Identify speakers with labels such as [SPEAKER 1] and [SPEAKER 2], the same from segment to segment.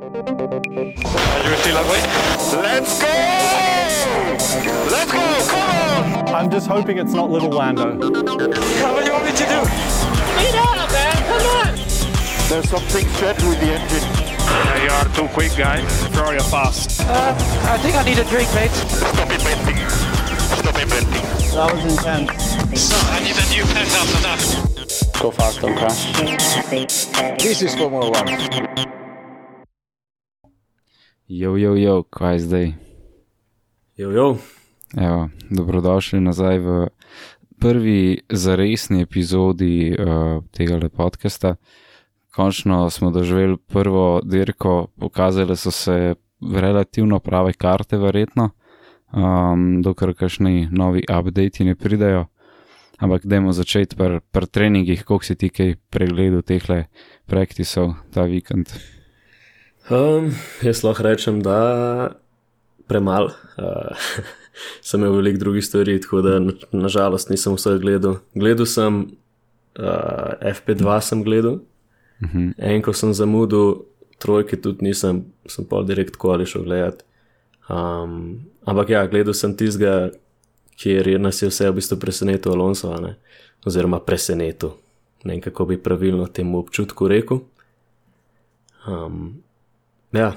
[SPEAKER 1] Are you still awake? Let's go! Let's go! Come on!
[SPEAKER 2] I'm just hoping it's not little Lando.
[SPEAKER 1] What do you want me to do?
[SPEAKER 3] Speed up, man. Come on.
[SPEAKER 1] There's something strange with the engine. you are too quick, guys.
[SPEAKER 2] Sorry, you're fast.
[SPEAKER 3] Uh, I think I need a drink, mate.
[SPEAKER 1] Stop inventing. Stop inventing.
[SPEAKER 2] That was intense.
[SPEAKER 3] So, I need a new pen after that.
[SPEAKER 4] Go fast, don't crash. This is Formula One.
[SPEAKER 5] Jo, jo, jo, kaj zdaj?
[SPEAKER 6] Jo, jo.
[SPEAKER 5] Evo, dobrodošli nazaj v prvi zaresni epizodi uh, tega podcasta. Končno smo doživeli prvo dirko, pokazale so se relativno prave karte, verjetno, um, dokler kakšni novi updati ne pridajo. Ampak dajmo začeti pri pr treningih, koliko si ti kaj pregledal teh praktisov ta vikend.
[SPEAKER 6] Um, jaz lahko rečem, da premalo. Uh, sem imel veliko drugih stvari, tako da nažalost na nisem vse gledal. Gledal sem uh, FP2, sem gledal. Uh -huh. En, ko sem zamudil, trojke tudi nisem, sem pa direkt koli šel gledat. Um, ampak ja, gledal sem tistega, kjer je nas je vse v bistvu presenetil Alonso, ne? oziroma presenetil. Ne vem, kako bi pravilno temu občutku rekel. Um, ja,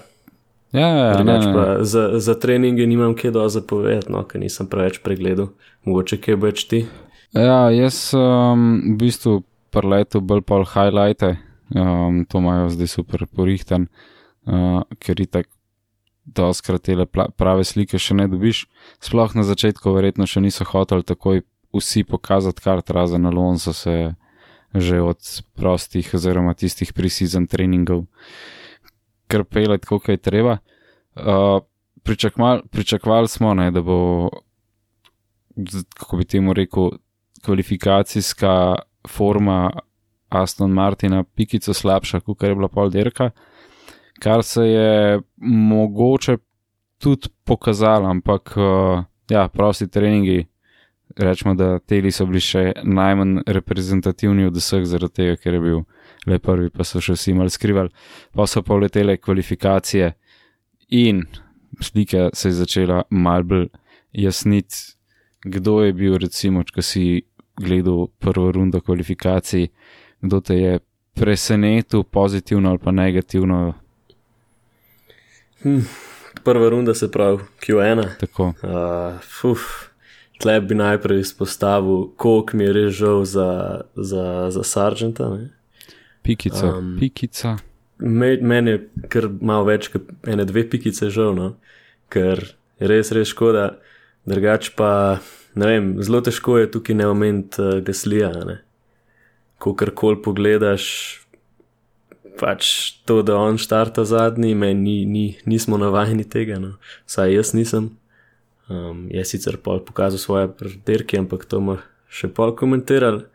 [SPEAKER 5] Ja, ja, ja, ne, ne,
[SPEAKER 6] pa za, za treninge nimam kaj dosti zapovedati, no, ker nisem preveč pregledal. Mogoče kaj več ti.
[SPEAKER 5] Ja, jaz um, v bistvu preletel bolj pol highlighte, um, to imajo zdaj super porihtan, uh, ker je tako doskrat te prave slike še ne dobiš. Sploh na začetku verjetno še niso hoteli takoj vsi pokazati kart, razen Alonso se že od prostih oziroma tistih pre-season treningov kar pelet, koliko je treba. Uh, pričakval, pričakvali smo, ne, da bo, kako bi temu rekel, kvalifikacijska forma Aston Martina pikico slabša, kot je bila pol dirka, kar se je mogoče tudi pokazalo, ampak uh, ja, prosti treningi. Rečemo, da teli so bili še najmanj reprezentativni od vseh, zaradi tega, ker je bil le prvi, pa so še vsi malo skrivali. Pa so pa letele kvalifikacije in slika se je začela mal bolj jasniti, kdo je bil, recimo, če si gledal prvo rundo kvalifikacij, kdo te je presenetil pozitivno ali pa negativno.
[SPEAKER 6] Hm, prva runda se pravi Q1.
[SPEAKER 5] Tako.
[SPEAKER 6] Uh, fuf. Tle bi najprej izpostavil, koliko mi je res žal za, za, za Sargenta. Ne?
[SPEAKER 5] Pikica, um, pikica.
[SPEAKER 6] Me, meni je kar malo več kot ene, dve pikice žal, no? ker je res, res škoda. Drugač pa, ne vem, zelo težko je tukaj ne omeniti uh, Gaslija. Ne? Ko kar koli pogledaš, pač to, da on štarta zadnji, meni ni, ni, nismo navajeni tega, no? saj jaz nisem. Um, je sicer pol pokazal svoje predirke, ampak to bomo še pol komentirali.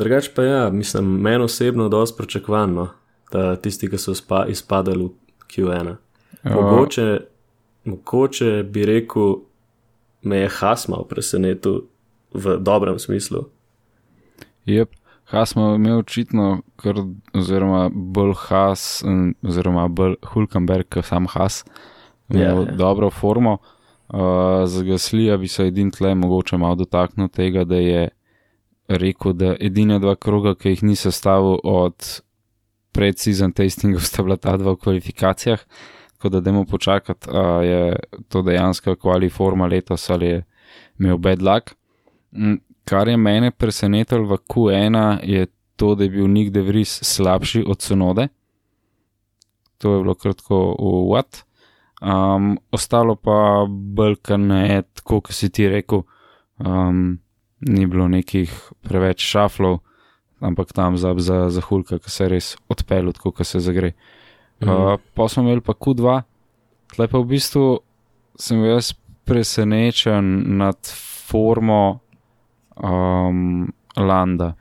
[SPEAKER 6] Drugač pa ja, mislim, meni osebno dosti pričakovano, da tisti, ki so spa, izpadali v Q1. Mogoče, mogoče bi rekel, me je Hasma presenetil v dobrem smislu.
[SPEAKER 5] Jep, Hasma je imel očitno, kar, oziroma bolj Has, oziroma bolj Hulkenberg, kot sam Has, imel yeah. dobro formo. Uh, za Gaslija bi se edin tle mogoče malo dotaknil tega, da je rekel, da edina dva kroga, ki jih ni sestavil od predsezon testingov, sta bila ta dva v kvalifikacijah. Tako da dajmo počakati, ali je to dejansko kvaliforma letos ali je imel bad luck. Kar je mene presenetilo v Q1, je to, da je bil Nick De Vries slabši od Sonode. To je bilo kratko What. Um, ostalo pa brkane, tako kot si ti rekel, um, ni bilo nekih preveč šaflov, ampak tam za, za, za hulka, ki se res odpelje, tako se zagre. Uh, mm. Pa smo imeli pa Q2, tle pa v bistvu sem jaz presenečen nad formo um, Landa,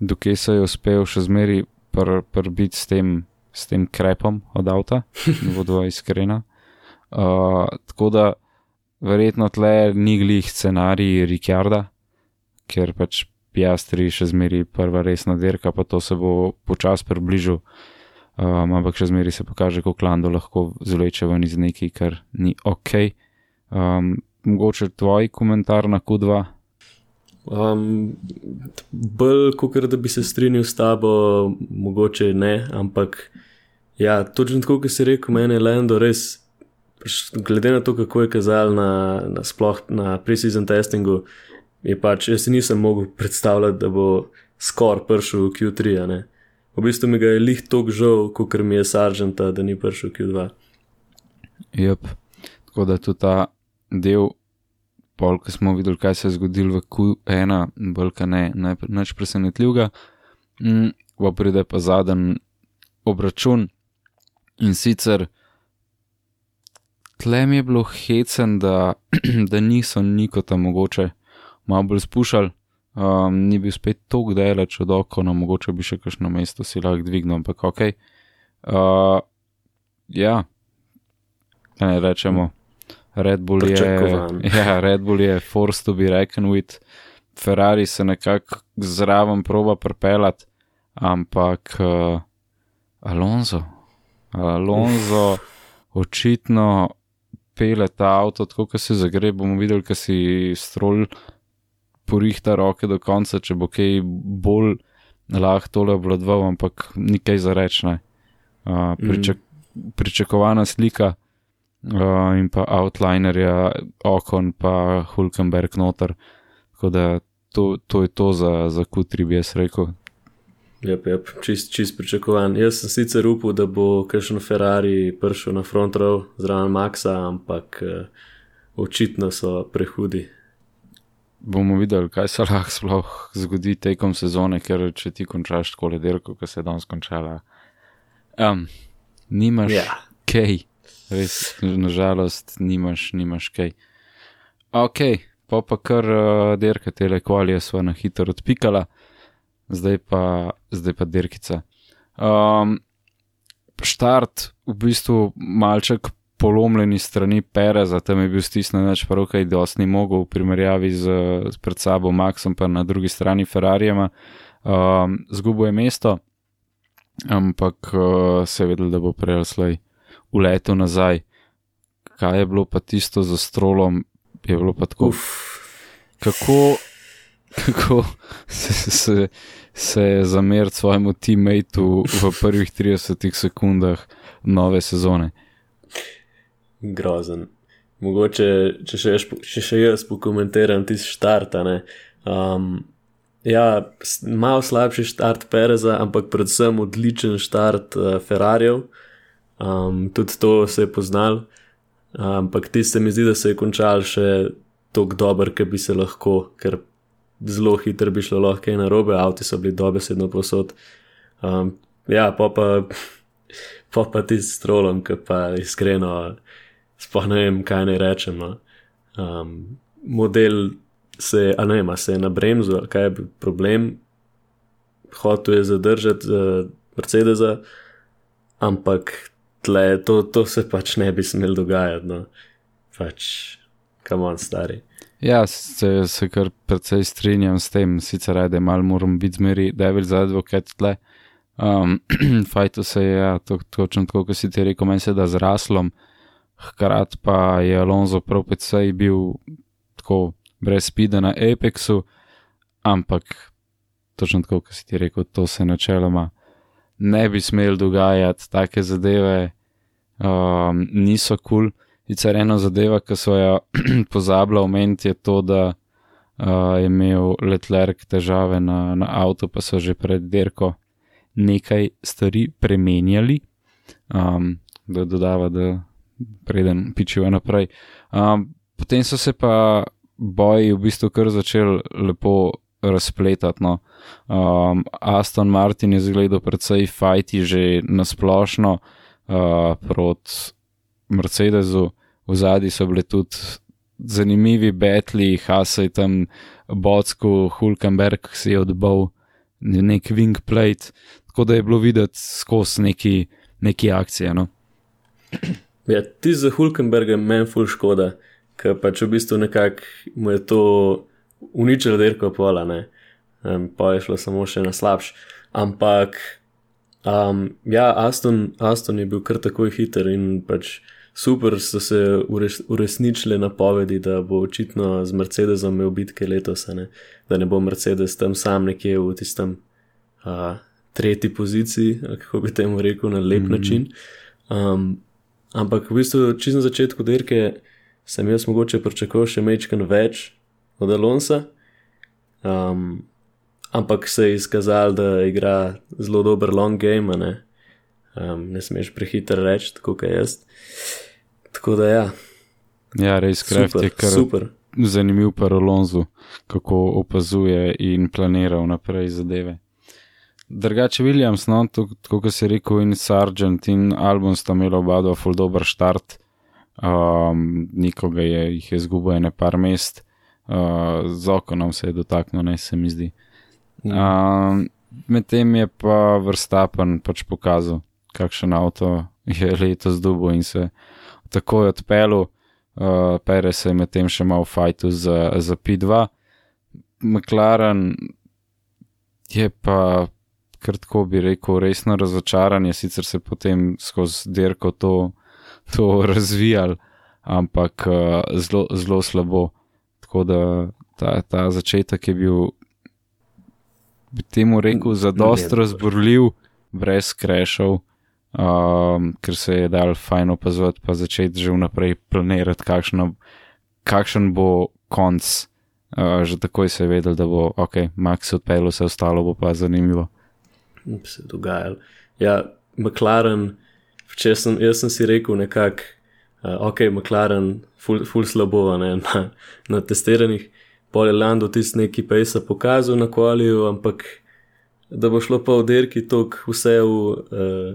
[SPEAKER 5] dokaj se je uspel še zmeri prbiti pr s, s tem krepom od avta, da bodo iskrena. Uh, tako da verjetno tle ni glih scenarij Rikarda, ker pač Piastri še zmeri prva resna dirka, pa to se bo počasi približal um, ampak še zmeraj se pokaže, kako Lando lahko zleče ven iz nekaj, kar ni ok. Um, mogoče tvoj komentar na Q2?
[SPEAKER 6] Um, bolj kot da bi se strinjal s tabo, mogoče ne, ampak ja, točno tako, kot si rekel, meni je Lando res, pač glede na to, kako je kazal na, na sploh na pre-season testingu, je pač, jaz si nisem mogel predstavljati, da bo skoraj prišel v Q3. a Ne? V bistvu mi ga je lih tok žal, kot mi je Sargenta, da ni prišel v Q2.
[SPEAKER 5] Yep. Tako da tudi ta del, pol, ko smo videli, kaj se je zgodilo v Q1, bolj ka ne, ne nič presenetljivega, mm, pa pride pa zadnji obračun in sicer tle mi je bilo hecen, da, da niso nikota mogoče malo bolj spušali. Um, ni bil spet tako daleč od oko, no mogoče bi še kakšno mesto si lahko dvignil, ampak ok. Uh, ja, kaj ne rečemo. Red Bull je, ja, Red Bull je forced to be reckoned with, Ferrari se nekako zraven proba pripeljati, ampak uh, Alonso, Alonso očitno pele ta avto, tako kot se zagre, bomo videli, kaj si strol porihta roke do konca, če bo kaj bolj lahko tole obvladoval, ampak nikaj za rečne. Uh, pričak, pričakovana slika uh, in pa outlinerja, okon pa Hulkenberg noter. Tako da to, to je to za, za Q3, bi jaz rekel.
[SPEAKER 6] Yep, yep, čist, čist pričakovan. Jaz sem sicer upal, da bo kakšen Ferrari prišel na front row zraven Maxa, ampak uh, očitno so prehudi.
[SPEAKER 5] Bomo videli, kaj se lahko sploh zgodi tekom sezone, ker če ti končaš tako ledelko, kot se je danes končala, um, nimaš
[SPEAKER 6] Ja.
[SPEAKER 5] kaj, res, nažalost, nimaš, nimaš kaj. Ok, pa pa kar uh, derka tele kvalije sva na hitro odpikala, zdaj pa, zdaj pa derkica. Um, štart, v bistvu malček polomljeni strani Pereza, tam je bil stisnjen več prokaj, dosti ni mogel v primerjavi z, z pred sabo Maxom, pa na drugi strani Ferrarijema. Um, zgubo je mesto, ampak uh, se je vedel, da bo prej slej uletel nazaj. Kaj je bilo pa tisto za strolom, je bilo pa tako.
[SPEAKER 6] Uf,
[SPEAKER 5] Kako, kako se, se, se je zameriti svojemu teammateu v prvih 30 sekundah nove sezone?
[SPEAKER 6] Grozen. Mogoče, če še, jaz, če še jaz pokomentiram tisti štart. Um, ja, malo slabši štart Pereza, ampak predvsem odličen štart uh, Ferrarijev. Um, tudi to se je poznal, ampak ti se mi zdi, da se je končal še tako dober, kot bi se lahko, ker zelo hitro bi šlo lahko kaj narobe, avti so bili dobesedno posod. Um, ja, pa pa, pa, pa ti s trolom, ki pa iskreno, sploh ne vem, kaj naj rečem. No. Um, model se, a ne vem, se je na bremzu, kaj je bil problem, hotel je zadržati uh, Mercedesa, ampak tle, to, to se pač ne bi smel dogajati. No. Pač, kam on stari.
[SPEAKER 5] Ja, se, se kar precej strinjam s tem, sicer ajde, malo moram biti zmeri devil za advokat tle. Um, Fajto se je, ja, to, točno tako, kot si ti rekel, meni se da z raslom, hkrati pa je Alonso prav precej bil tako brez spida na Apexu, ampak točno tako, kot si ti rekel, to se načeloma ne bi smel dogajati, take zadeve um, niso kul. Cool. Sicer ena zadeva, ki so jo pozabila omeniti, je to, da uh, je imel Letlerk težave na, na avtu, pa so že pred dirko nekaj stvari premenjali, um, da dodava, da preden pičijo naprej. Um, potem so se pa boji v bistvu kar začeli lepo razpletati. No. Um, Aston Martin je zgledal precej fajti že nasplošno uh, proti Mercedesu, v zadnji so bile tudi zanimivi betli, Hasa je tam Bocku, Hulkenberg si je odbal nek wing plate, tako da je bilo videti skozi neki, neki akcije. No.
[SPEAKER 6] Ja, ti za Hulkenberga meni ful škoda, ker pač v bistvu nekako mu je to uničilo dirko pola, ne. Um, pa je šlo samo še na slabš. Ampak Um, ja, Aston, Aston je bil kar takoj hiter in pač super so se ures, uresničile napovedi, da bo očitno z Mercedesom imel bitke letos, ne? da ne bo Mercedes tam sam nekje v tistem uh, tretji poziciji, kako bi temu rekel, na lep mm -hmm. način. Um, ampak v bistvu, čisto na začetku dirke sem jaz mogoče pričakoval še mečkan več od Alonsa. Um, ampak se je izkazalo, da igra zelo dober long game, ne, um, ne smeš prehiter reči, tako kot jaz. Tako da ja.
[SPEAKER 5] Ja, res kraft je kar
[SPEAKER 6] super.
[SPEAKER 5] zanimiv paralonzu, kako opazuje in planira vnaprej zadeve. Drugače, Williams, no, tako kot si rekel, in Sargent in Albon sta imela oba dva full dober start, um, nikoga je jih je izgubil ene par mest, uh, z okonom se je dotaknil, ne se mi zdi. Um, Medtem je pa vrstapen pač pokazal, kakšen avto je letos dubo in se takoj odpeljal. Uh, Pere se je medtem še malo fajtu za, za P2. McLaren je pa, kratko bi rekel, resno razočaranje, sicer se potem skozi dirko to, to razvijal, ampak uh, zelo, zelo slabo. Tako da ta, ta začetek je bil bi temu rekel, za dost razborljiv, brez krešov, um, ker se je dal fajn opazovati, pa začeti že vnaprej planirati, kakšno, kakšen bo konc. Uh, že takoj se je vedel, da bo ok, Max odpeljal, vse ostalo bo pa zanimivo.
[SPEAKER 6] Se je dogajalo. Ja, McLaren, če sem, jaz sem si rekel nekako, uh, ok, McLaren, ful, ful slabo ne, na, na testiranjih pol je Lando tisti neki pejsa pokazal na kvaliju, ampak da bo šlo pa v derki tok vse v uh,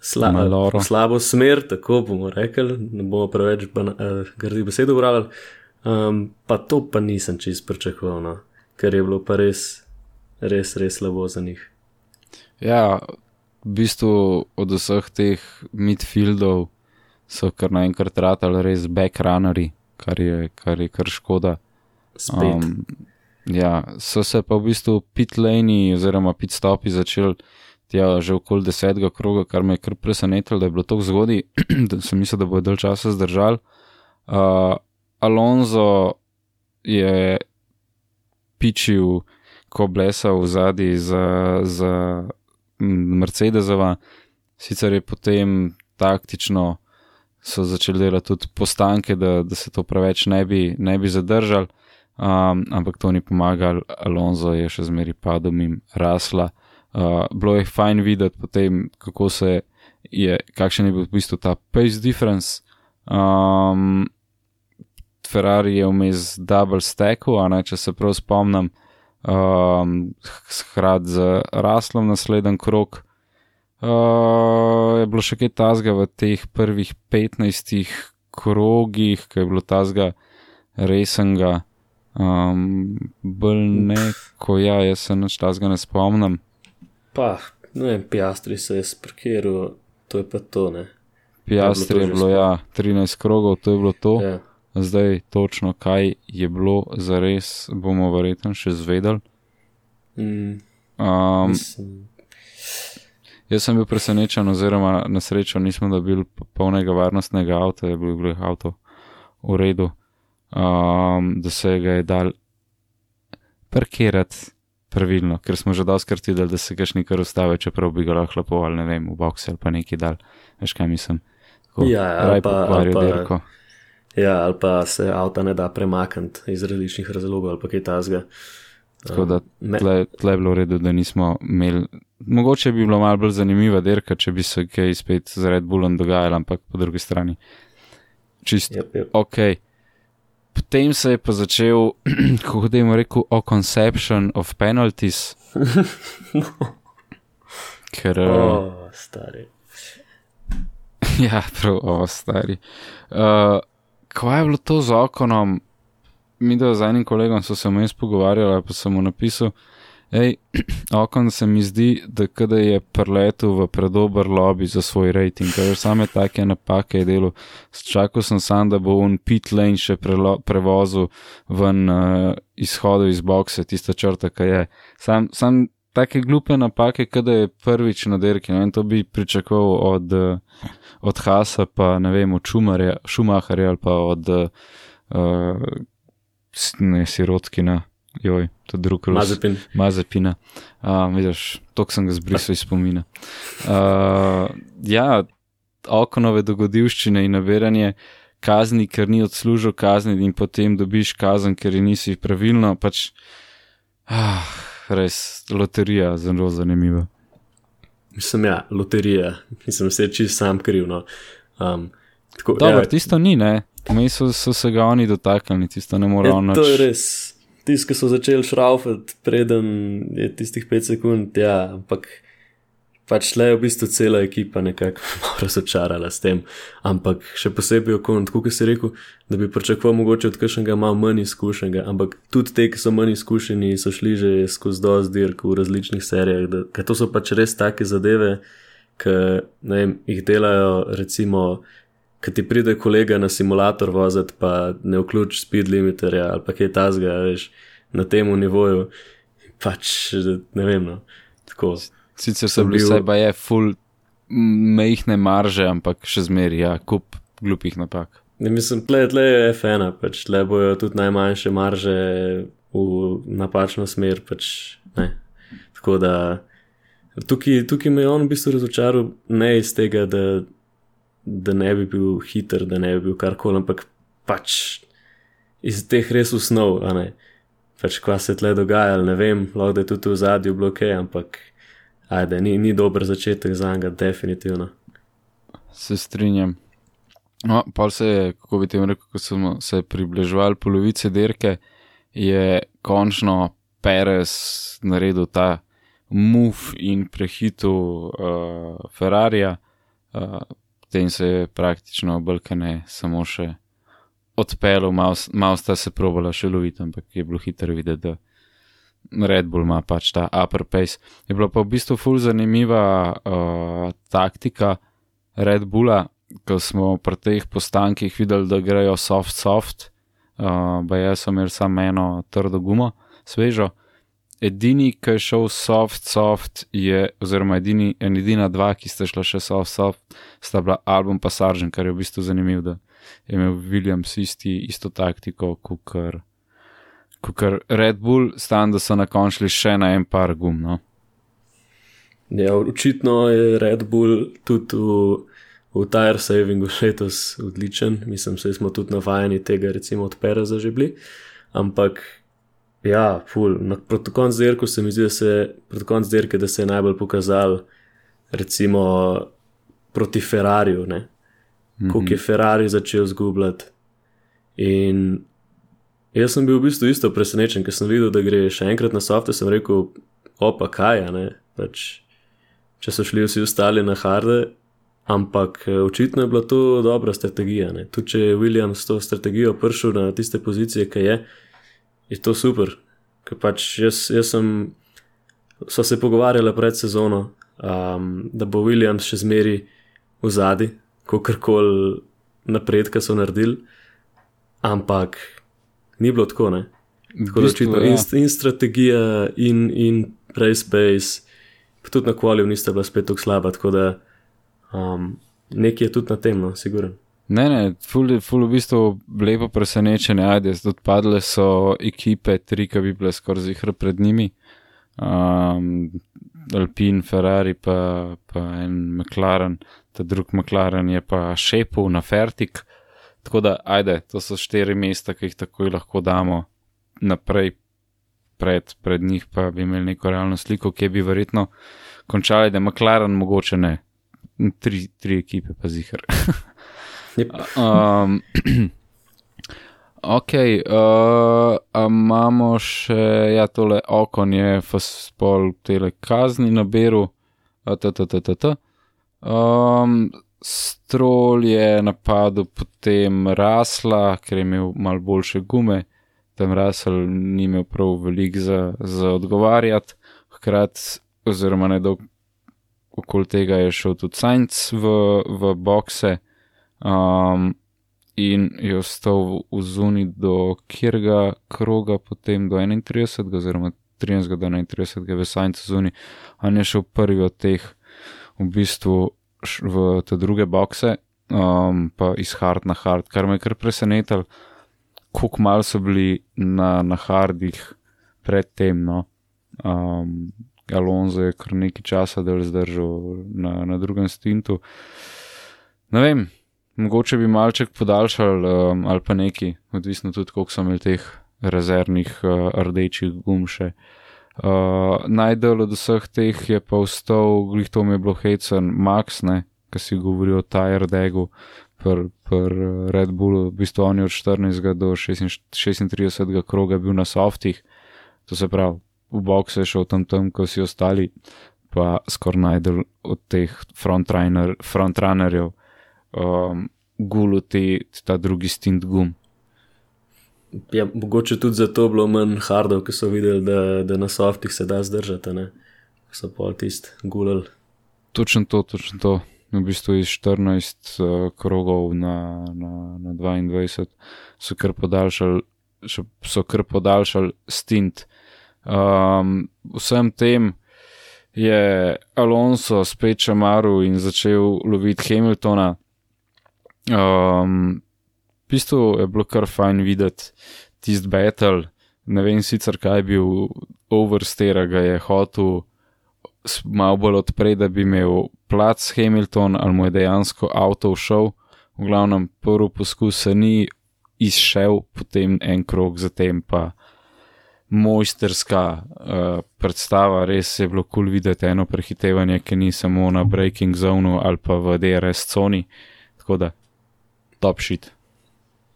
[SPEAKER 6] sla v slabo smer, tako bomo rekli, ne bomo preveč uh, grdi besedo ubrali. Um, pa to pa nisem čist pričakoval, no, ker je bilo pa res, res, res slabo za njih.
[SPEAKER 5] Ja, v bistvu od vseh teh midfieldov so kar naenkrat ratali res backrunnerji, kar je kar, je kar škoda.
[SPEAKER 6] Um,
[SPEAKER 5] ja, so se pa v bistvu pitlani oziroma pitstopi začeli tja že okoli desetega kroga, kar me je kar presenetilo, da je bilo tako zgodaj, da sem mislil, da bo dal časa zdržal. Uh, Alonso je pičil, ko blesal v zadnji za, za Mercedesova, sicer je potem taktično so začeli delati tudi postanke, da, da se to preveč ne bi, ne bi zadržal um, ampak to ni pomagalo, Alonso je še zmeri padel in rasla. Uh, bilo je fajn videti potem, kako se je, kakšen je bil v bistvu ta pace difference. Um, Ferrari je vmes double stacku, a ne če se prav spomnim, um, skrat z raslom naslednji krok. Uh, je bilo še kaj tasga v teh prvih 15 krogih, ki je bilo tasga resnega. Um, bolj ne, ko ja, jaz se nič tazga ne spomnim.
[SPEAKER 6] Pa, ne vem, Piastri se je sparkiral, to je pa to, ne.
[SPEAKER 5] Piastri je bilo, ja, 13 krogov, to je bilo to. Ja. Zdaj, točno kaj je bilo za res, bomo verjetno še zvedeli.
[SPEAKER 6] Mm,
[SPEAKER 5] um,
[SPEAKER 6] mislim,
[SPEAKER 5] jaz sem bil presenečen, oziroma na srečo nismo dobili polnega varnostnega avta, je bil, bil avto v redu um, da se ga je dal parkirati pravilno, ker smo že doskrat videli, da se ga še nekaj ustavi, čeprav bi ga lahko lepo ali ne vem, v box ali pa neki dal, veš kaj mislim. Tako,
[SPEAKER 6] Ja, ali pa- ali pa-
[SPEAKER 5] dirko.
[SPEAKER 6] Ja, ali pa se avta ne da premakniti iz različnih razlogov ali pa kaj tasga.
[SPEAKER 5] Tako da
[SPEAKER 6] me-
[SPEAKER 5] tle, tle je bilo v redu, da nismo imeli. Mogoče bi bilo malo bolj zanimiva dirka, če bi se kaj spet z Red Bullom dogajalo, ampak po drugi strani. Čist
[SPEAKER 6] Jep, jep.
[SPEAKER 5] ok. Potem se je pa začel, kako da jim rekel, o conception of penalties. Ker, oh.
[SPEAKER 6] O, stari.
[SPEAKER 5] ja, prav, o, stari. Uh, kaj je bilo to z okonom? Mi, da z enim kolegom so se vmes pogovarjali, pa sem mu napisal, hej, okon se mi zdi, da kada je preletel v predober lobby za svoj rating, ker same take napake je delo. Čakal sem sam, da bo on pit lane še prevozil ven uh, izhodu iz bokse, tista črta, ki je. Sam, sam take glupe napake, kada je prvič na derki. Ne? In to bi pričakoval od, od Hasa, pa ne vem, od Šumarja, Šumaharja ali pa od uh, ne, Sirotkina. Joj, to je drug rok.
[SPEAKER 6] Mazepin.
[SPEAKER 5] Mazepina. Uh, vidiš, to sem ga zbrisal iz spomina. Uh, ja, okonove dogodivščine in nabiranje kazni, ker ni odslužil kazni, in potem dobiš kazen, ker je nisi pravilno. Pač, ah, res, loterija, zelo zanimiva.
[SPEAKER 6] Mislim, ja, loterija, mislim, se je čist sam kriv. No. Um, tako,
[SPEAKER 5] Dobro,
[SPEAKER 6] ja,
[SPEAKER 5] tisto ni, ne. Mi so, so se ga oni dotaknili, tisto ne morejo
[SPEAKER 6] Ja,
[SPEAKER 5] noč.
[SPEAKER 6] to je res. Tisti, ki so začeli šraufati, preden je tistih 5 sekund, ja, ampak pač le je v bistvu cela ekipa nekako razočarala s tem. Ampak še posebej okon, tako kot si rekel, da bi pričakoval mogoče od kakšnega malo manj izkušenega, ampak tudi te, ki so manj izkušeni, so šli že skozi dosti dirk v različnih serijah, da, ker to so pač res take zadeve, ki vem, jih delajo recimo. Ki ti pride kolega na simulator voziti, pa ne vključ speed limiterja ali pa kaj tasga, veš, na tem nivoju. Pač ne vem. No. Tako.
[SPEAKER 5] Sicer so bili
[SPEAKER 6] bil-
[SPEAKER 5] vse, pa je full mehne marže, ampak še zmeri, ja, kup glupih napak.
[SPEAKER 6] Ne, mislim, tle, tle je F1, pač tle bojo tudi najmanjše marže v napačno smer. Pač, ne. Tako da tukaj, tukaj me je on v bistvu razočaral, ne iz tega, da, da ne bi bil hiter, da ne bi bil karkoli, ampak pač iz teh res usnov, a ne. Pač kva se tle dogajalo, ne vem, lahko da je tudi v zadju bloke, ampak ajde, ni, ni dober začetek za njega, definitivno.
[SPEAKER 5] Se strinjam. No, pa se je, kako bi tem rekel, ko smo se približevali polovice dirke, je končno Perez naredil ta move in prehitil uh, Ferrarija, uh, potem se je praktično obrkane samo še odpeljal, malo mal sta se probala še loviti, ampak je bilo hitro videti, da Red Bull ima pač ta upper pace. Je bila pa v bistvu ful zanimiva uh, taktika Red Bulla, ko smo pri teh postankih videli, da grejo soft, soft, uh, pa jaz sem imel samo eno trdo gumo, svežo. Edini, ki je šel soft, soft, je, oziroma edini, en edina dva, ki sta šla še soft, soft, sta bila album pa Sargent, kar je v bistvu zanimivo, da je imel Williams isti, isto taktiko, kot kar Red Bull, stan, da so na končli še na en par gum. No?
[SPEAKER 6] Ja, očitno je Red Bull tudi v, v tire savingu letos odličen. Mislim, da smo tudi navajeni tega, recimo od Pereza že bili. Ampak, ja, ful. Na, proti koncu dirke se mi zdi, da se, koncu dirke, da se je najbolj pokazal, recimo proti Ferrariju, ne. Mm -hmm. Kako je Ferrari začel zgubljati. In jaz sem bil v bistvu isto presenečen, ker sem videl, da gre še enkrat na softe, sem rekel, opa, kaj je. Pač, če so šli vsi ostali na harde, ampak eh, očitno je bila to dobra strategija. Tudi če je Williams s to strategijo prišel na tiste pozicije, ki je, je to super. Ker pač jaz, jaz sem, so se pogovarjali pred sezono, um, da bo Williams še zmeri v zadnji, kakorkoli napredka so naredili, ampak ni bilo tako, ne. Tako da očitno
[SPEAKER 5] ja.
[SPEAKER 6] in, in strategija, in, in race pace, pa tudi na kvalju nista bila spet tako slaba, tako da um, nekaj je tudi na tem, no, siguren.
[SPEAKER 5] Ne, ne, ful, ful v bistvu lepo presenečenje, ajde, odpadle so ekipe, tri, ki bi bile skoraj zihre pred njimi, um, Alpine, Ferrari, pa, pa en McLaren, ta drug McLaren je pa šepil na Fertik. Tako da, ajde, to so štiri mesta, ki jih takoj lahko damo naprej, pred, pred njih pa bi imeli neko realno sliko, ki bi verjetno končali, da McLaren mogoče ne, tri, tri ekipe pa zihar.
[SPEAKER 6] Yep.
[SPEAKER 5] Um, ok, uh, imamo še, ja, tole okon je spol tele kazni na beru, ttt. Um, Strol je napadel potem rasla, ker je imel mal boljše gume, tam rasel ni imel prav veliko za, za odgovarjati, hkrati, oziroma ne dolgo okoli tega je šel tudi Sainz v, v bokse um, in je ostal v zuni do kjerga kroga, potem do 31, oziroma 30 do 31 v Sajncu zunaj. On je šel prvi od teh v bistvu v te druge bokse, um, pa iz hard na hard, kar me je kar presenetilo, koliko mal so bili na, na hardih predtem. No. Um, Alonso je kar nekaj časa del zdržal na, na drugem stintu. Ne vem, mogoče bi malček podaljšal um, ali pa neki, odvisno tudi, koliko so imeli teh rezervnih uh, rdečih gum še. Uh, Najdel od vseh teh je pa vstal, glih to mi je bilo hecen, Max, ne, ki si govori o Tire Degu, per, per uh, Red Bullu, v bistvu on je od 14. do 36. 36. kroga bil na softih, to se pravi, v boxe je šel tam tam, ko si ostali, pa skoraj najdel od teh frontrunner, frontrunnerjev um, gulu te, ta drugi stint gum.
[SPEAKER 6] Ja, mogoče tudi zato je bilo manj hardov, ki so videli, da, da na softih se da zdržati, ne? So pol tist gulal.
[SPEAKER 5] Točno to, točno to. V bistvu iz 14 uh, krogov na, na, na 22 so kar podaljšali, so kar podaljšali stint. Um, vsem tem je Alonso spet čamaru in začel loviti Hamiltona. Um, bistvu je bilo kar fajn videti tisti battle. Ne vem sicer, kaj je bil oversteer, ga je hotel malo bolj odprej, da bi imel plac Hamilton, ali mu je dejansko avto všel. V glavnem, prvi poskus se ni izšel, potem en krog, zatem pa mojsterska uh, predstava, res je bilo kul cool videti eno prehitevanje, ki ni samo na breaking zonu ali pa v DRS coni. Tako da, top shit.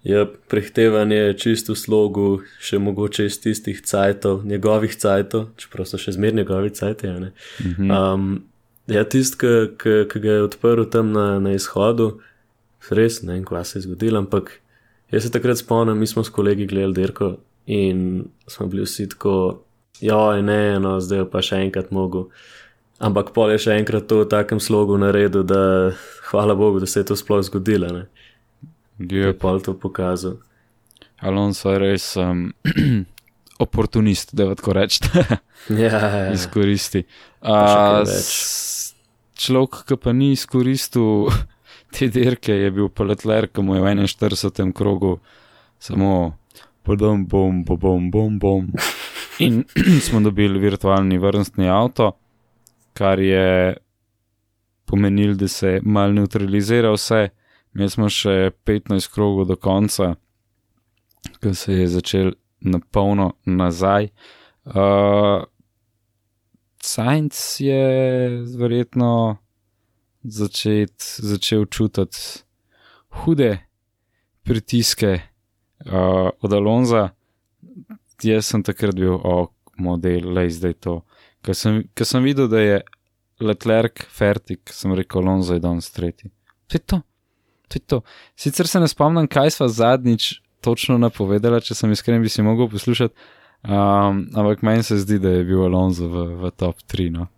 [SPEAKER 6] Ja, je čisto v slogu, še mogoče iz tistih cajtov, njegovih cajtov, čeprav so še zmeraj njegovi cajti. a ne. Um, ja, tisti, ki ga je odprl tam na, na izhodu, res ne vem, kaj se je zgodilo, ampak jaz se takrat spomnim, mi smo s kolegi gledali dirko in smo bili vsi tako, joj, ne, no, zdaj je pa še enkrat mogo. Ampak pol je še enkrat to v takem slogu naredil, da hvala Bogu, da se je to sploh zgodilo. Ne? Je
[SPEAKER 5] Yep.
[SPEAKER 6] pol to pokazal.
[SPEAKER 5] Alonso je res um, oportunist, da tako rečete.
[SPEAKER 6] Ja, ja, ja.
[SPEAKER 5] izkoristi. s- človek, ki pa ni izkoristil te dirke, je bil pa letler, ki mu je v 41. krogu samo podom, bom, bom, bom, bom, bom. In smo dobili virtualni vrstni avto, kar je pomenilo, da se je mal neutralizira vse. Mi smo še 15 krogov do konca, ko se je začel na polno nazaj. Uh, Science je verjetno začet, začel čutiti hude pritiske uh, od Alonza. Jaz sem takrat bil o model, le zdaj to. Ker sem, ker sem videl, da je Leclerc fertik, sem rekel, Alonso je danes tretji. Je to. To je to. Sicer se ne spomnim, kaj sva zadnjič točno napovedala, če sem iskren, bi si mogel poslušati. Um, ampak meni se zdi, da je bil Alonso v, v top 3. No?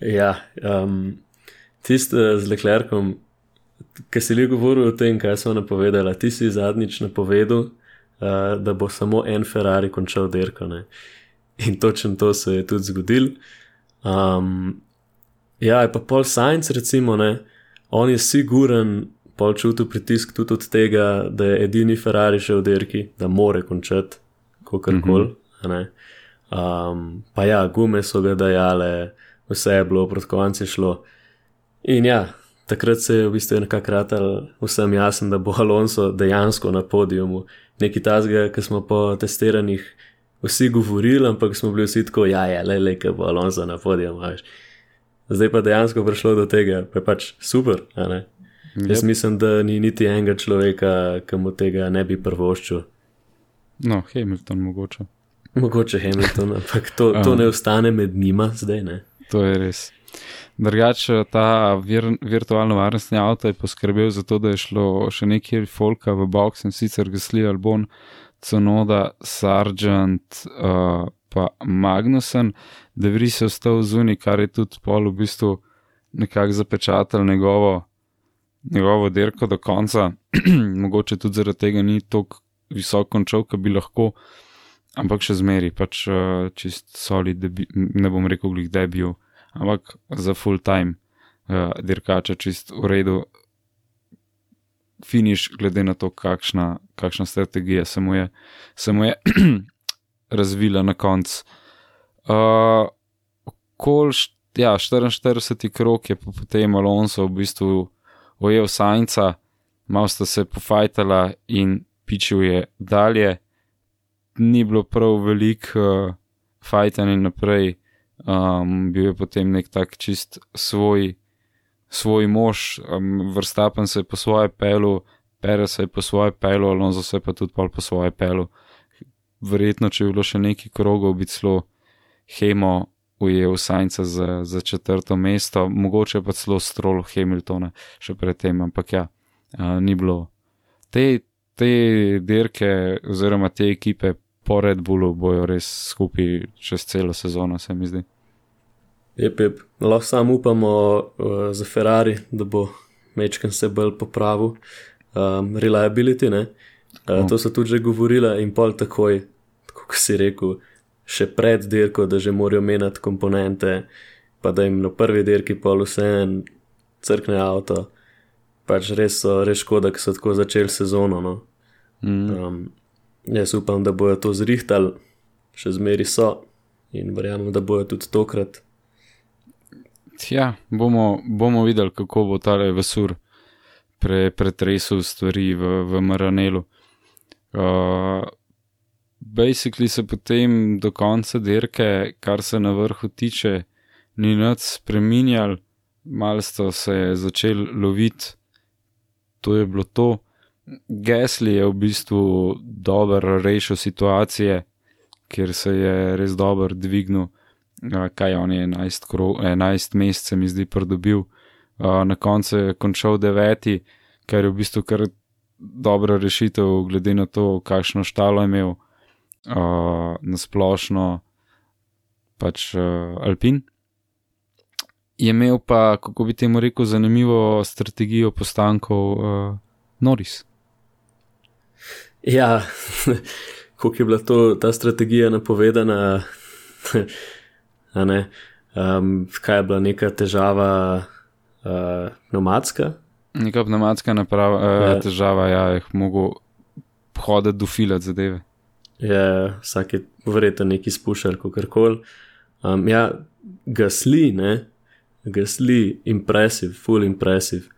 [SPEAKER 6] Ja, um, tisti uh, z Leclercom, ki si li govoril o tem, kaj so napovedali, ti si zadnjič napovedal, uh, da bo samo en Ferrari končal dirko. Ne? In točno to se je tudi zgodil. Um, ja, je pa Paul Sainz, recimo, ne, on je siguren, pol čutil pritisk tudi od tega, da je edini Ferrari še v dirki, da more končati, kako koli. Mm -hmm. um, pa ja, gume so ga dajale, vse je bilo proti koncu šlo. In ja, takrat se je v bistvu nekako ratal vsem jasen, da bo Alonso dejansko na podiumu. Nekaj tazga, ki smo po testiranjih vsi govorili, ampak smo bili vsi tako, ja, ja, le, le, bo Alonso na podiumu. Veš. Zdaj pa dejansko prišlo do tega, pa je pač super. ne? Jaz mislim, da ni niti enega človeka, ki mu tega ne bi prvoščil.
[SPEAKER 5] No, Hamilton mogoče.
[SPEAKER 6] Mogoče Hamilton, ampak to, to ne ostane med njima zdaj. Ne?
[SPEAKER 5] To je res. Drugače, ta vir, virtualno varnostni avto je poskrbel za to, da je šlo še nekaj folka v box in sicer Gasly, Albon, Conoda, Sargent, uh, pa Magnussen, da vri se ostal zunaj, kar je tudi pol v bistvu nekako zapečatal njegovo, njegovo dirko do konca. Mogoče tudi zaradi tega ni tako visoko končal, kot bi lahko. ampak še zmeri, pač uh, čist solid, debi, ne bom rekel, glih debil, ampak za full time uh, dirkača čist v redu. Finiš, glede na to, kakšna, kakšna strategija se mu je, se mu je razvila na koncu. Uh, kol, ja, 44. krok je potem Alonso v bistvu ojel Sajnca, malo sta se pofajtala in pičil je dalje. Ni bilo prav veliko uh, fajtanja naprej, um, bil je potem nek tak čist svoj, svoj mož, um, vrstapen se je po svoje pelu, pere se je po svoje pelu, Alonso se je pa tudi pol po svoje pelu. Verjetno, če bi bilo še nekaj krogov, bi celo Hemo ujel Sajnca za, za četrto mesto, mogoče pa celo strolo Hamiltona še predtem, ampak ja, a, ni bilo. Te, te dirke oziroma te ekipe po Red Bullu bojo res skupaj čez celo sezono, se mi zdi.
[SPEAKER 6] Jep, jep. Lahko samo upamo uh, za Ferrari, da bo Mečken se bolj popravil. Um, reliability, uh,
[SPEAKER 5] Oh.
[SPEAKER 6] to so tudi že govorila in pol takoj, tako kot si rekel, še pred dirko, da že morajo menjati komponente, pa da jim na prvi dirki pol vse en crkne avto. Pač res so, res škoda, ker so tako začeli sezono. No.
[SPEAKER 5] Mm.
[SPEAKER 6] Um, jaz upam, da bojo to zrihtali, še zmeri so in verjamem, da bojo tudi tokrat.
[SPEAKER 5] Ja, bomo, bomo videli, kako bo ta vesur pre, pretresel stvari v, v Maranelu. Uh, basically se potem do konca dirke, kar se na vrhu tiče, ni nič spremenjal, malo sta se začeli loviti, to je bilo to. Gesli je v bistvu dobro rešil situacije, ker se je res dobro dvignil, uh, kaj on je 11, kro, 11 mesecev, mi zdi, pridobil. Uh, na koncu je končal deveti, kar je v bistvu kar dobra rešitev, glede na to, kakšno štalo je imel uh, na splošno, pač uh, Alpin. Je imel pa, kako bi temu rekel, zanimivo strategijo postankov uh, Noris.
[SPEAKER 6] Ja, kako je bila to, ta strategija napovedana, ne, um, kaj je bila neka težava uh, nomadska.
[SPEAKER 5] Neka pneumatska naprava, uh,
[SPEAKER 6] Ja.
[SPEAKER 5] težava, ja, je mogel hoditi do filat zadeve.
[SPEAKER 6] Je vsak je verjetno neki spuščar, kako koli. Um, ja, gasli, ne, gasli, impresiv, full impresiv.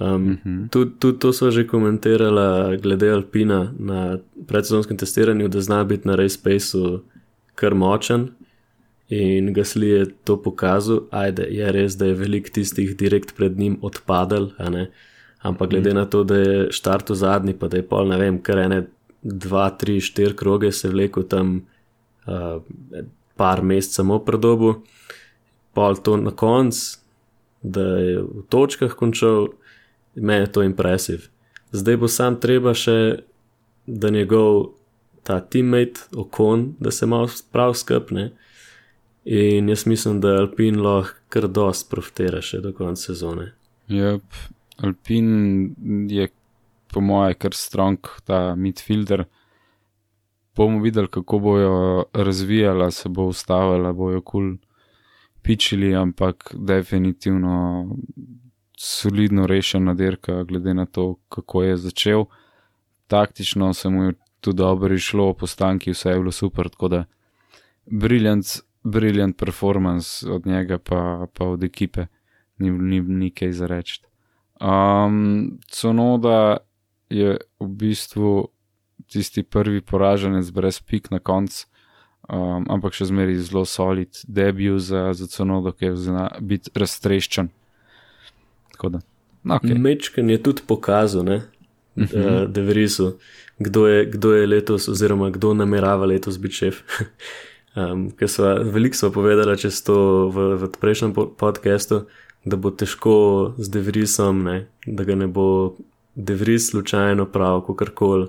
[SPEAKER 6] Um, mm -hmm. Tudi tud to so že komentirala glede Alpina na predsezonskem testiranju, da zna biti na Race Spaceu kar močen. In Gasli je to pokazal, ajde, je res, da je velik tistih direkt pred njim odpadel. Ampak glede mm. na to, da je štartu zadnji, pa da je pol, ne vem, kar ene dva, tri, štiri kroge se vlekel tam uh, par mesecev samo predobu, pol to na koncu, da je v točkah končal, meni je to impresiv. Zdaj bo sam treba še, da njegov ta teammate, okon, da se malo prav skepne. In jaz mislim, da Alpin lahko kar dost profitira še do konca sezone.
[SPEAKER 5] Yep. Alpin je, po mojem, kar strong ta midfielder. Bomo videli, kako bojo razvijala, se bo ustavila, bojo kul cool pičili, ampak definitivno solidno rešena dirka, glede na to, kako je začel. Taktično se mu je tudi dobro išlo, postanki vse je bilo super, tako da briljant, briljant performance od njega, pa, pa od ekipe, ni, ni, ni kaj za reči. Um, Conoda je v bistvu tisti prvi poraženec brez pik na koncu, um, ampak še zmeraj zelo solid debut za, za Conodo, ki je zna biti raztreščen. Tako da, no, okay.
[SPEAKER 6] Mečken je tudi pokazal, ne, uh -huh. da verisu, kdo je, kdo je letos, oziroma kdo namerava letos biti šef. um, ker so veliko so povedali čez to v, v prejšnjem po- podcastu, da bo težko z Devrisom, ne, da ga ne bo Devris slučajno prav, kako koli.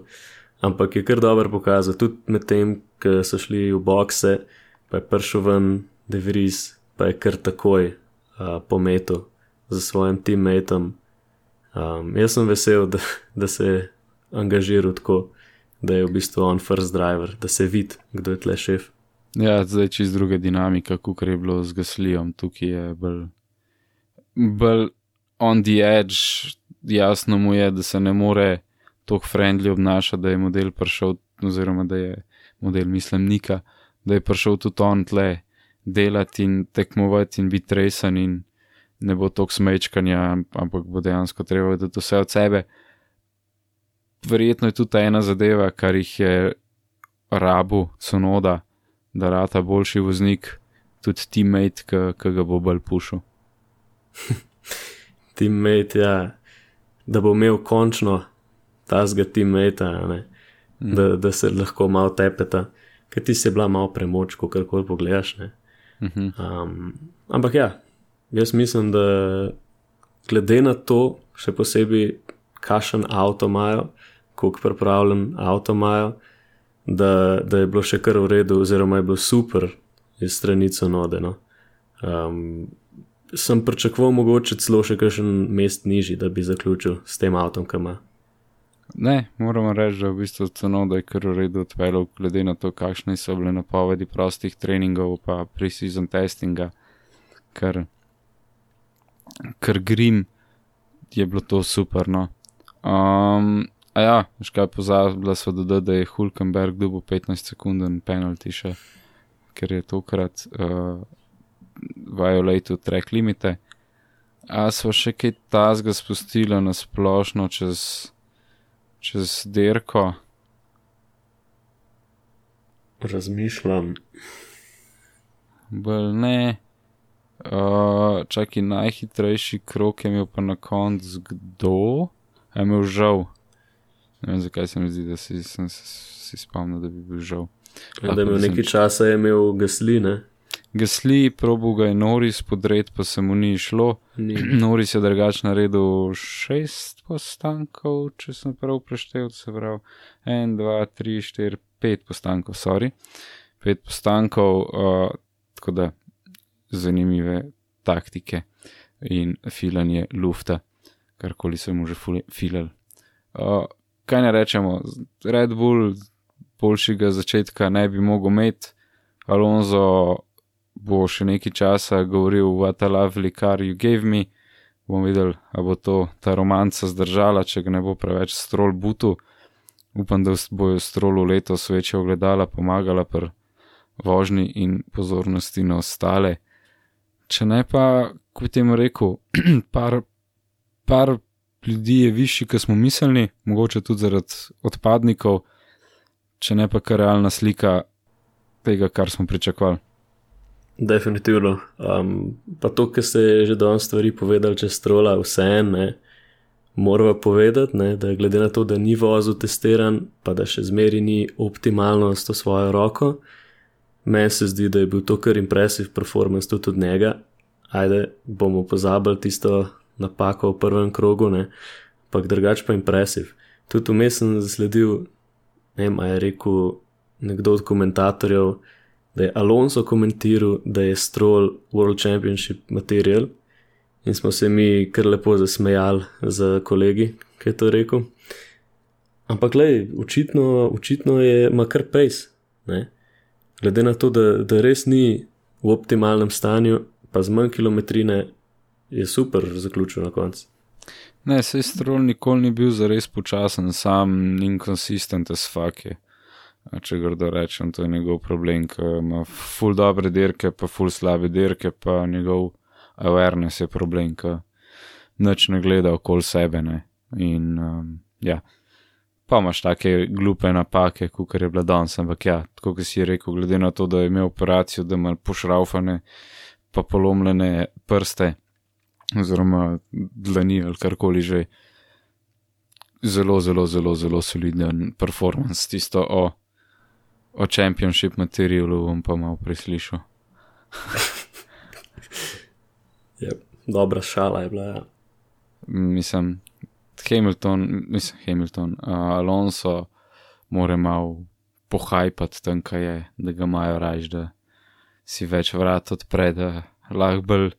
[SPEAKER 6] Ampak je kar dobro pokazal, tudi med tem, ko so šli v bokse, pa je prišel ven Devris, pa je kar takoj uh, pometel za svojim teammatom. Um, jaz sem vesel, da, da se je angažiral tako, da je v bistvu on first driver, da se vidi, kdo je tle šef.
[SPEAKER 5] Ja, zdaj čez druga dinamika, kot je bilo z Gaslijom, tukaj je bolj, bolj on the edge, jasno mu je, da se ne more tako friendly obnašati, da je model prišel, oziroma da je model, mislim, Nika, da je prišel tudi on tle delati in tekmovati in biti resen in ne bo toliko smečkanja, ampak bo dejansko treba vedeti vse od sebe. Verjetno je tudi ena zadeva, kar jih je rabu, sonoda, da rata boljši voznik, tudi teammate, ki ga bo bolj pušil.
[SPEAKER 6] Teammate, ja, da bo imel končno tazga teammate, mm. da, da se lahko malo tepeta, ker ti si bila malo premoč, ko kar koli pogledaš. Mm -hmm. um, ampak ja, jaz mislim, da glede na to, še posebej, kakšen avto imajo, koliko pripravljen avto imajo, da, da je bilo še kar v redu, oziroma je bilo super iz stranice node. No. Um, sem pričakoval mogoče celo še kakšen mest nižji, da bi zaključil s tem avtom, ki ima.
[SPEAKER 5] Ne, moramo reči, da je v bistvu ceno, da je kar v redu odpeljal, glede na to, kakšne so bile napovedi prostih treningov, pa pre-season testinga, ker, ker grim je bilo to super. No. Um, a ja, škaj pozabila so dodati, da je Hulkenberg dobil 15 sekunden penalti še, ker je tokrat uh, violated track limite. A smo še kaj tazga spustili na splošno čez čez dirko.
[SPEAKER 6] Razmišljam.
[SPEAKER 5] Bel ne. Uh, čakaj, najhitrejši krok je imel pa na koncu kdo? Je imel žal. Ne vem, zakaj se mi zdi, da si, sem si spomnil, da bi bil žal.
[SPEAKER 6] Ja, da je imel nekaj časa, je imel gasline.
[SPEAKER 5] Gasli, probo ga je Noris podred, pa se mu ni šlo.
[SPEAKER 6] Ni.
[SPEAKER 5] Noris je drugač naredil šest postankov, če sem prav preštel, se pravi, en, dva, tri, štiri, pet postankov, sorry. Pet postankov, uh, tako da zanimive taktike in filanje lufta, karkoli se mu že filal. Uh, kaj ne rečemo, Red Bull boljšega začetka ne bi mogel imeti, Alonso bo še nekaj časa govoril, what a lovely car you gave me. Bom videl, ali bo to ta romanca zdržala, če ga ne bo preveč strol butu. Upam, da bojo strolu letos večja ogledala pomagala pri vožnji in pozornosti na ostale. Če ne pa, kot temu rekel, par, par ljudi je višji, kot smo mislili, mogoče tudi zaradi odpadnikov, če ne pa kar realna slika tega, kar smo pričakovali.
[SPEAKER 6] Definitivno. Um, pa to, kar ste že danes stvari povedali, če strola, vse ene, moramo povedati, ne, da glede na to, da ni vozil testiran, pa da še zmeri ni optimalno s to svojo roko, meni se zdi, da je bil to kar impresiv performance tudi od njega. Ajde, bomo pozabili tisto napako v prvem krogu, ne, ampak drugač pa impresiv. Tudi vmes sem zasledil, ne vem, je rekel nekdo od komentatorjev, da je Alonso komentiral, da je Stroll World Championship material in smo se mi kar lepo zasmejali z kolegi, ki je to rekel. Ampak, gledaj, očitno, očitno je ima kar pace. Ne? Glede na to, da, da res ni v optimalnem stanju, pa z manj kilometrine, je super zaključil na koncu.
[SPEAKER 5] Ne, se Stroll nikoli ni bil za res počasen, sam inkonsistent as fuck je če grdo rečem, to je njegov problem, ki ima ful dobre dirke, pa ful slabe dirke, pa njegov awareness je problem, ki noč ne gleda okoli sebe. Ne. In um, ja, pa imaš take glupe napake, kot je bila danes, ampak ja, tako kot si rekel, glede na to, da je imel operacijo, da ima pošraufane, pa polomljene prste, oziroma dlani ali karkoli že. Zelo, zelo, zelo, zelo soliden performance, tisto o o championship materialu bom pa malo preslišal.
[SPEAKER 6] yep, dobra šala je bila. Ja.
[SPEAKER 5] Mislim, Hamilton, mislim, Hamilton, uh, Alonso mora malo pohajpati tam, kaj je, da ga imajo raž, da si več vrat odpre, da lahko bolj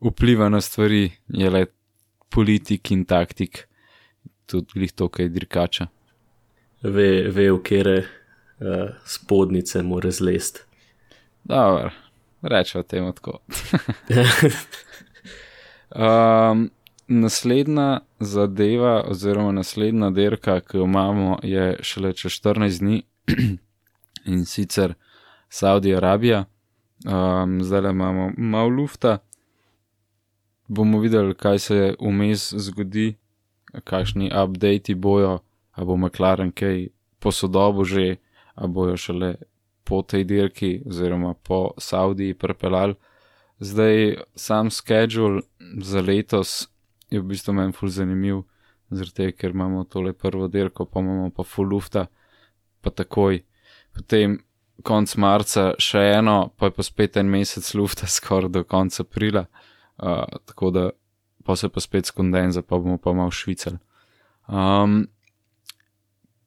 [SPEAKER 5] vpliva na stvari, je le politik in taktik, tudi to, kaj dirkača.
[SPEAKER 6] ve, ve v kere uh, spodnice mora zlest.
[SPEAKER 5] Dobro, rečemo temu tako. um, naslednja zadeva, oziroma naslednja dirka, ki jo imamo, je šele čez 14 dni in sicer Saudija Arabija. Um, zdaj imamo malo lufta, bomo videli, kaj se vmes zgodi, kakšni updati bojo, a bo McLaren kaj posodobo že, a bojo šele po tej dirki oziroma po Saudiji prepeljali. Zdaj sam schedule za letos je v bistvu meni ful zanimiv, zato ker imamo tole prvo dirko, pa imamo pa full lufta, pa takoj. Potem konc marca še eno, pa je pa spet en mesec lufta, skoraj do konca aprila, uh, tako da pa se pa spet skondenza, pa bomo pa malo švicali. Um,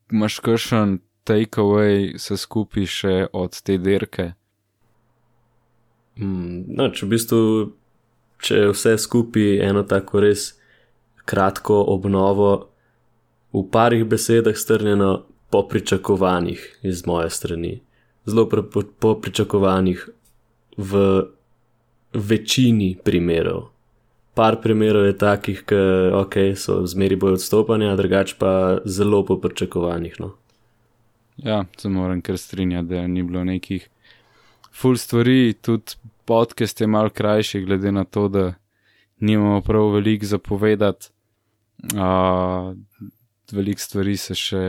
[SPEAKER 5] Maš kakšen takeaway se skupi še od te dirke?
[SPEAKER 6] Mm, no, če v bistvu, če vse skupaj eno tako res kratko obnovo, v parih besedah strnjeno, po pričakovanjih iz moje strani. Zelo pre, po, po pričakovanjih v večini primerov. Par primerov je takih, ki okay, so zmeri bolj odstopanja, drugač pa zelo po pričakovanjih. No.
[SPEAKER 5] Ja, se moram kar strinjati, da ni bilo nekih full stvari, tudi podcast je mal krajši, glede na to, da nimamo prav veliko zapovedati. Uh, veliko stvari se še,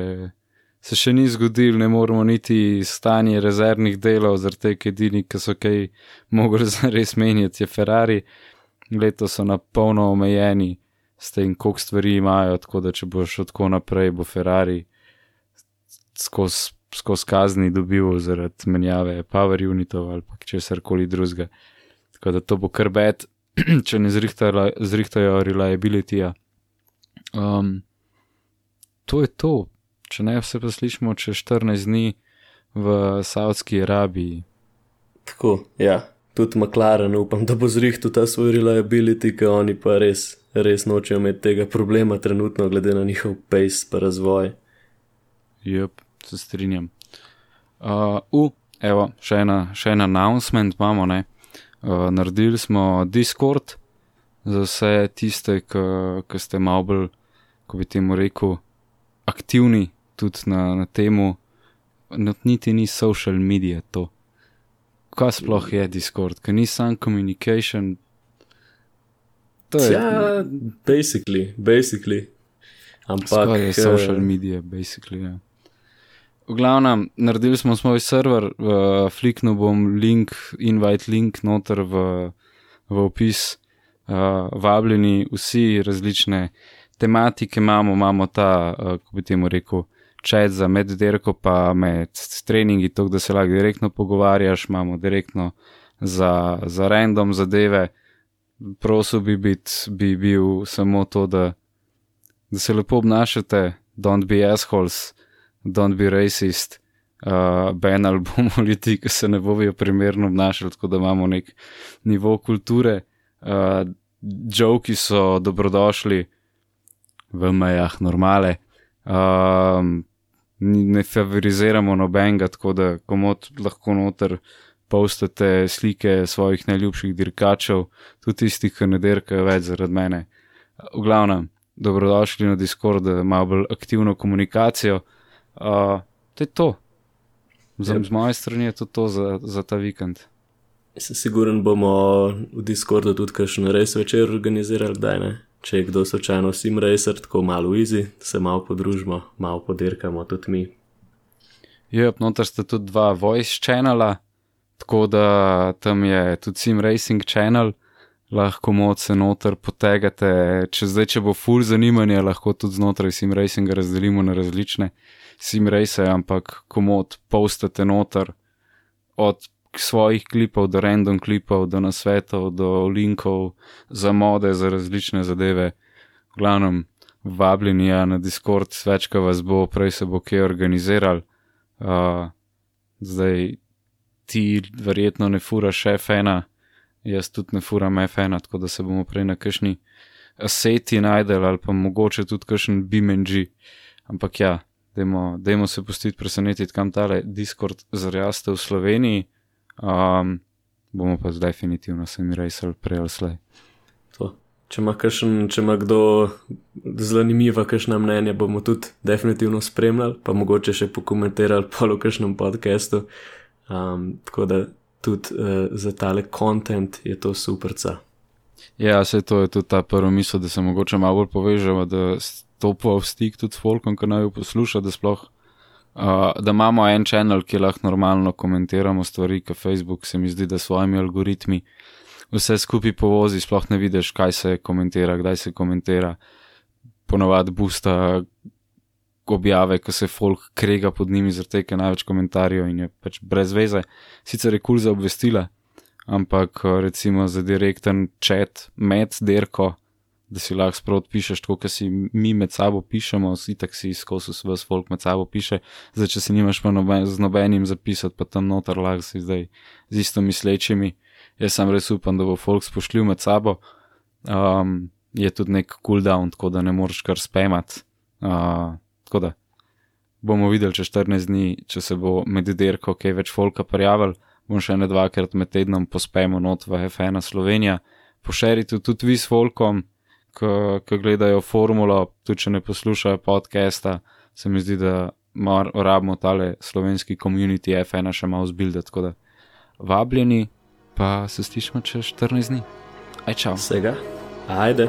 [SPEAKER 5] se še ni zgodil, ne moramo niti stanje rezervnih delov, zaradi tega, edini, ki so kaj mogli zares menjati, je Ferrari. Leto so na polno omejeni s tem, koliko stvari imajo, tako da če boš tako naprej, bo Ferrari skozi skoz kazni dobil zaradi menjave power unitov ali česar koli drugega. Tako da to bo kar bed, če ne zrihtajo, zrihtajo reliabilityja. Um, to je to, če ne vse pa slišimo čez 14 dni v Saudski Arabiji.
[SPEAKER 6] Tako, ja, tudi McLaren upam, da bo zrihtal ta svoj reliability, ker oni pa res, res nočejo imeti tega problema trenutno, glede na njihov pace pa razvoj.
[SPEAKER 5] Jep, se strinjam. Uh, uh, evo, še ena, še en announcement imamo, ne. Uh, naredili smo Discord za vse tiste, ki ste malo bolj, ko bi temu rekel, aktivni tudi na, na temu, no, niti ni social media to. Kaj sploh je Discord, ker ni sam communication. To je.
[SPEAKER 6] Ja, basically, basically. Ampak
[SPEAKER 5] Ampak je social media, basically. Ja. V glavnem, naredili smo svoj server, uh, fliknil bom link, invite link noter v, v opis. Uh, vabljeni vsi različne tematike imamo, imamo ta, uh, kako bi temu rekel, čat za medderko, pa med treningi, to, da se lahko direktno pogovarjaš, imamo direktno za, za random zadeve. Prosil bi, bit, bi bil samo to, da, da se lepo obnašate, don't be assholes, don't be racist. Uh, ben ali bomo ljudi, ki se ne bojo primerno obnašali, tako da imamo nek nivo kulture. Uh, Joki so dobrodošli v mejah normale. Um, ne favoriziramo nobenega, tako da komod lahko noter postate slike svojih najljubših dirkačev, tudi tistih, ki ne dirkajo več zaradi mene. V glavnem, dobrodošli na Discord, da ima bolj aktivno komunikacijo. Uh, to je to. Z,
[SPEAKER 6] Yep.
[SPEAKER 5] z moje strani je to, to za, za ta vikend.
[SPEAKER 6] Se siguren bomo v Discordu tudi kakšen res večer organizirali, kdaj ne. Če je kdo slučajno sim racer, tako malo easy, se malo podružimo, malo podirkamo tudi mi.
[SPEAKER 5] Jep, noter sta tudi dva voice channela, tako da tam je tudi Sim Racing channel, lahko moc se noter potegate. Če zdaj, če bo full zanimanje, lahko tudi znotraj Sim Racinga razdelimo na različne Sim Race, ampak komod postate noter od svojih klipov do random klipov, do nasvetov, do linkov za mode, za različne zadeve. V glavnem, vabljeni ja, na Discord, večkrat vas bo, prej se bo kje organiziral. Uh, zdaj ti verjetno ne furaš F1, jaz tudi ne furam F1, tako da se bomo prej na kakšni aseti najdel ali pa mogoče tudi kakšen BMG. Ampak ja, Dajmo, dajmo se pustiti presenetiti, kam tale Discord zraste v Sloveniji. Um, bomo pa zdaj definitivno se mi rejsali prej ali slej.
[SPEAKER 6] Če ima, kakšen, če ima kdo zanimiva, kakšna mnenja, bomo tudi definitivno spremljali, pa mogoče še pokomentirali po kakšnem podkastu. Um, tako da tudi uh, za tale kontent je to superca.
[SPEAKER 5] Ja, se to je tudi ta prva misel, da se mogoče malo bolj povežemo, da stopijo v stik tudi s folkom, ki naj jo posluša, da sploh. Uh, da imamo en kanal, ki lahko normalno komentiramo stvari, ki Facebook se mi zdi, da s svojimi algoritmi vse skupaj povozi, sploh ne vidiš, kaj se komentira, kdaj se komentira. Ponovadi busta objave, ko se folk krega pod njimi, zaradi tega največ komentarjev in je pač brez veze. Sicer je kul cool za obvestila, ampak recimo za direkten čat med derko, da si lahko sprot pišeš, tako kot si mi med sabo pišemo, si tak si skozi vse folk med sabo piše. Zdaj, če si nimaš pa noben, z nobenim zapisati, pa tam noter lahko si zdaj z isto mislečimi. Jaz sem res upam, da bo folk spoštljiv med sabo. Um, je tudi nek cooldown, tako da ne moreš kar spemati. Uh, tako da bomo videli čez 14 dni, če se bo med derko kaj več folka prijavil. Bom še ne dvakrat med tednom pospemo not v F1 Slovenija. Pošerite tudi vi s folkom, ki gledajo formulo, tudi če ne poslušajo podcasta, se mi zdi, da moramo tale slovenski komunity F1 še malo zbildati. Tako da vabljeni, pa se slišmo čez 14 dni. Aj čau.
[SPEAKER 6] Vsega, ajde.